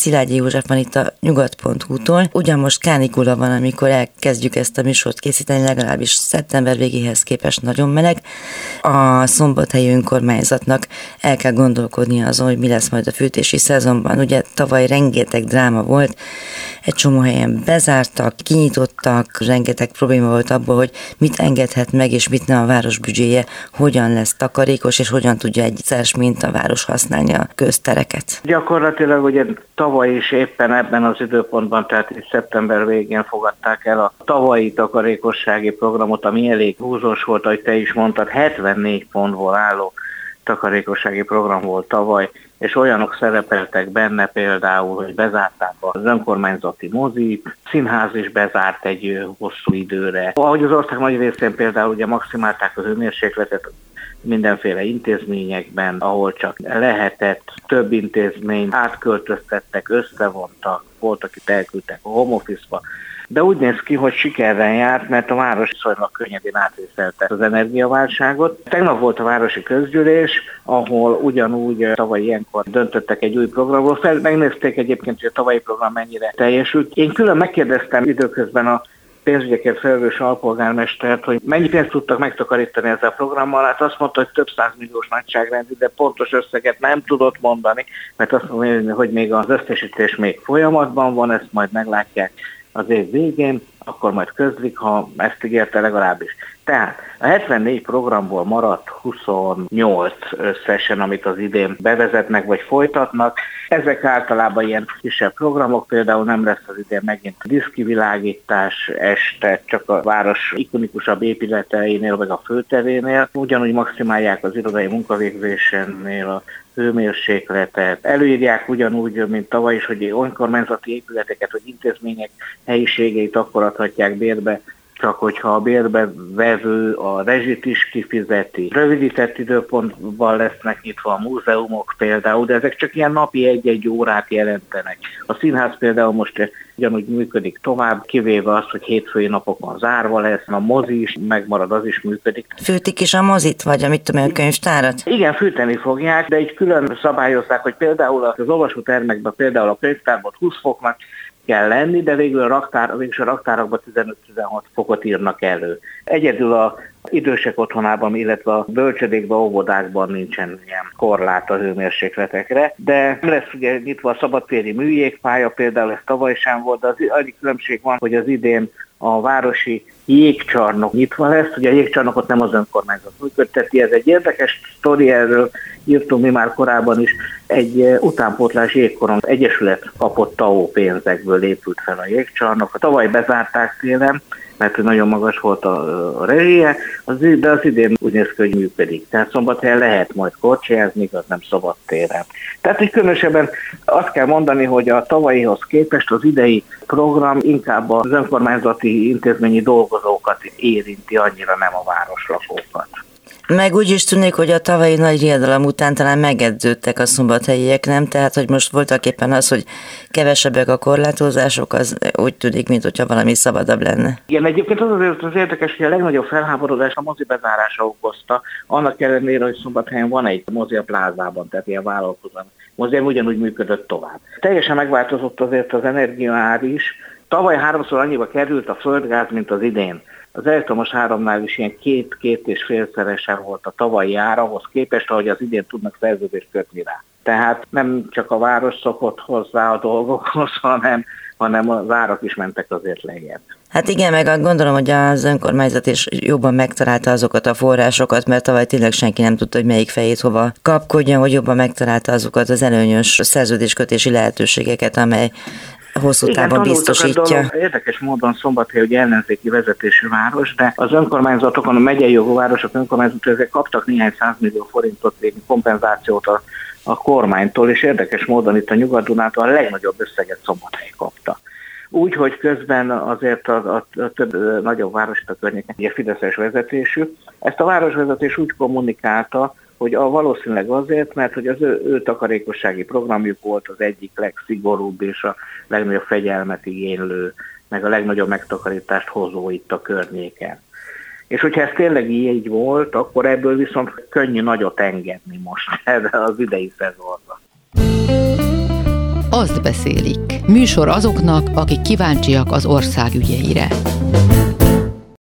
Szilágyi József van itt a nyugat.hu-tól. Ugyan most kánikula van, amikor elkezdjük ezt a műsort készíteni, legalábbis szeptember végéhez képest nagyon meleg. A szombathelyi önkormányzatnak el kell gondolkodni azon, hogy mi lesz majd a fűtési szezonban. Ugye tavaly rengeteg dráma volt, egy csomó helyen bezártak, kinyitottak, rengeteg probléma volt abból, hogy mit engedhet meg, és mit nem a város büdzséje, hogyan lesz takarékos, és hogyan tudja egyszer, mint a város használni a köztereket. Gyakorlatilag ugye tavaly is éppen ebben az időpontban, tehát itt szeptember végén fogadták el a tavalyi takarékossági programot, ami elég húzós volt, ahogy te is mondtad, 74 pontból álló takarékossági program volt tavaly, és olyanok szerepeltek benne például, hogy bezárták az önkormányzati mozi, színház is bezárt egy hosszú időre. Ahogy az ország nagy részén például ugye maximálták az hőmérsékletet mindenféle intézményekben, ahol csak lehetett, több intézmény átköltöztettek, összevontak, volt, akit elküldtek a home office-ba, de úgy néz ki, hogy sikerrel járt, mert a város viszonylag könnyedén átvészelte az energiaválságot. Tegnap volt a városi közgyűlés, ahol ugyanúgy tavaly ilyenkor döntöttek egy új programról. Fel, megnézték egyébként, hogy a tavalyi program mennyire teljesült. Én külön megkérdeztem időközben a pénzügyekért felelős alpolgármestert, hogy mennyi pénzt tudtak megtakarítani ezzel a programmal. Hát azt mondta, hogy több százmilliós nagyságrendű, de pontos összeget nem tudott mondani, mert azt mondja, hogy még az összesítés még folyamatban van, ezt majd meglátják az év végén, akkor majd közlik, ha ezt ígérte legalábbis. Tehát a 74 programból maradt 28 összesen, amit az idén bevezetnek vagy folytatnak. Ezek általában ilyen kisebb programok, például nem lesz az idén megint diszkivilágítás este, csak a város ikonikusabb épületeinél, vagy a főterénél. Ugyanúgy maximálják az irodai munkavégzésénél a hőmérsékletet. Előírják ugyanúgy, mint tavaly is, hogy önkormányzati épületeket, vagy intézmények helyiségeit akkor adhatják bérbe, csak hogyha a bérbe vevő a rezsit is kifizeti. Rövidített időpontban lesznek nyitva a múzeumok például, de ezek csak ilyen napi egy-egy órát jelentenek. A színház például most ugyanúgy működik tovább, kivéve azt, hogy hétfői napokon zárva lesz, a mozi is megmarad, az is működik. Fűtik is a mozit, vagy amit tudom, a könyvtárat? Igen, fűteni fogják, de egy külön szabályozzák, hogy például az olvasótermekben, például a könyvtárban 20 foknak kell lenni, de végül a, raktár, végül a raktárakban 15-16 fokot írnak elő. Egyedül a idősek otthonában, illetve a bölcsödékben, óvodákban nincsen ilyen korlát a hőmérsékletekre, de lesz ugye nyitva a szabadtéri műjégpálya, például ez tavaly sem volt, de az annyi különbség van, hogy az idén a városi jégcsarnok nyitva lesz. Ugye a jégcsarnokot nem az önkormányzat működteti, ez egy érdekes sztori, erről írtunk mi már korábban is. Egy eh, utánpótlás jégkoron egyesület kapott TAO pénzekből épült fel a jégcsarnok. Tavaly bezárták télen, mert nagyon magas volt a, a rezsie, az, de az idén úgy néz ki, hogy működik. Tehát szombathelyen lehet majd korcsolyázni, az nem szabad téren. Tehát, hogy különösebben azt kell mondani, hogy a tavalyihoz képest az idei program inkább az önkormányzati intézményi dolgozókat érinti, annyira nem a városlakókat. Meg úgy is tűnik, hogy a tavalyi nagy riadalom után talán megedződtek a szombathelyiek, nem? Tehát, hogy most voltak éppen az, hogy kevesebbek a korlátozások, az úgy tűnik, mint hogyha valami szabadabb lenne. Igen, egyébként az azért az érdekes, hogy a legnagyobb felháborodás a mozi bezárása okozta, annak ellenére, hogy szombathelyen van egy mozi a plázában, tehát ilyen vállalkozó. Mozi ugyanúgy működött tovább. Teljesen megváltozott azért az energiaár is. Tavaly háromszor annyiba került a földgáz, mint az idén. Az elektromos áramnál is ilyen két-két és félszeresen volt a tavalyi árahoz képest, ahogy az idén tudnak szerződést kötni rá. Tehát nem csak a város szokott hozzá a dolgokhoz, hanem, hanem az árak is mentek azért lejjebb. Hát igen, meg gondolom, hogy az önkormányzat is jobban megtalálta azokat a forrásokat, mert tavaly tényleg senki nem tudta, hogy melyik fejét hova kapkodjon, hogy jobban megtalálta azokat az előnyös szerződéskötési lehetőségeket, amely hosszú Igen, távon biztosítja. Dolog, érdekes módon Szombathely hogy ellenzéki vezetésű város, de az önkormányzatokon, a megyei jogú városok önkormányzatok ezek kaptak néhány százmillió forintot kompenzációt a, a kormánytól, és érdekes módon itt a Nyugat-Dunától a legnagyobb összeget Szombathely kapta. Úgy, hogy közben azért a, a, a több nagyobb város a környéken, ugye Fideszes vezetésű, ezt a városvezetés úgy kommunikálta, hogy a valószínűleg azért, mert hogy az ő, ő takarékossági programjuk volt az egyik legszigorúbb és a legnagyobb fegyelmet igénylő, meg a legnagyobb megtakarítást hozó itt a környéken. És hogyha ez tényleg így volt, akkor ebből viszont könnyű nagyot engedni most erre az idei szezonra. azt beszélik. Műsor azoknak, akik kíváncsiak az ország ügyeire.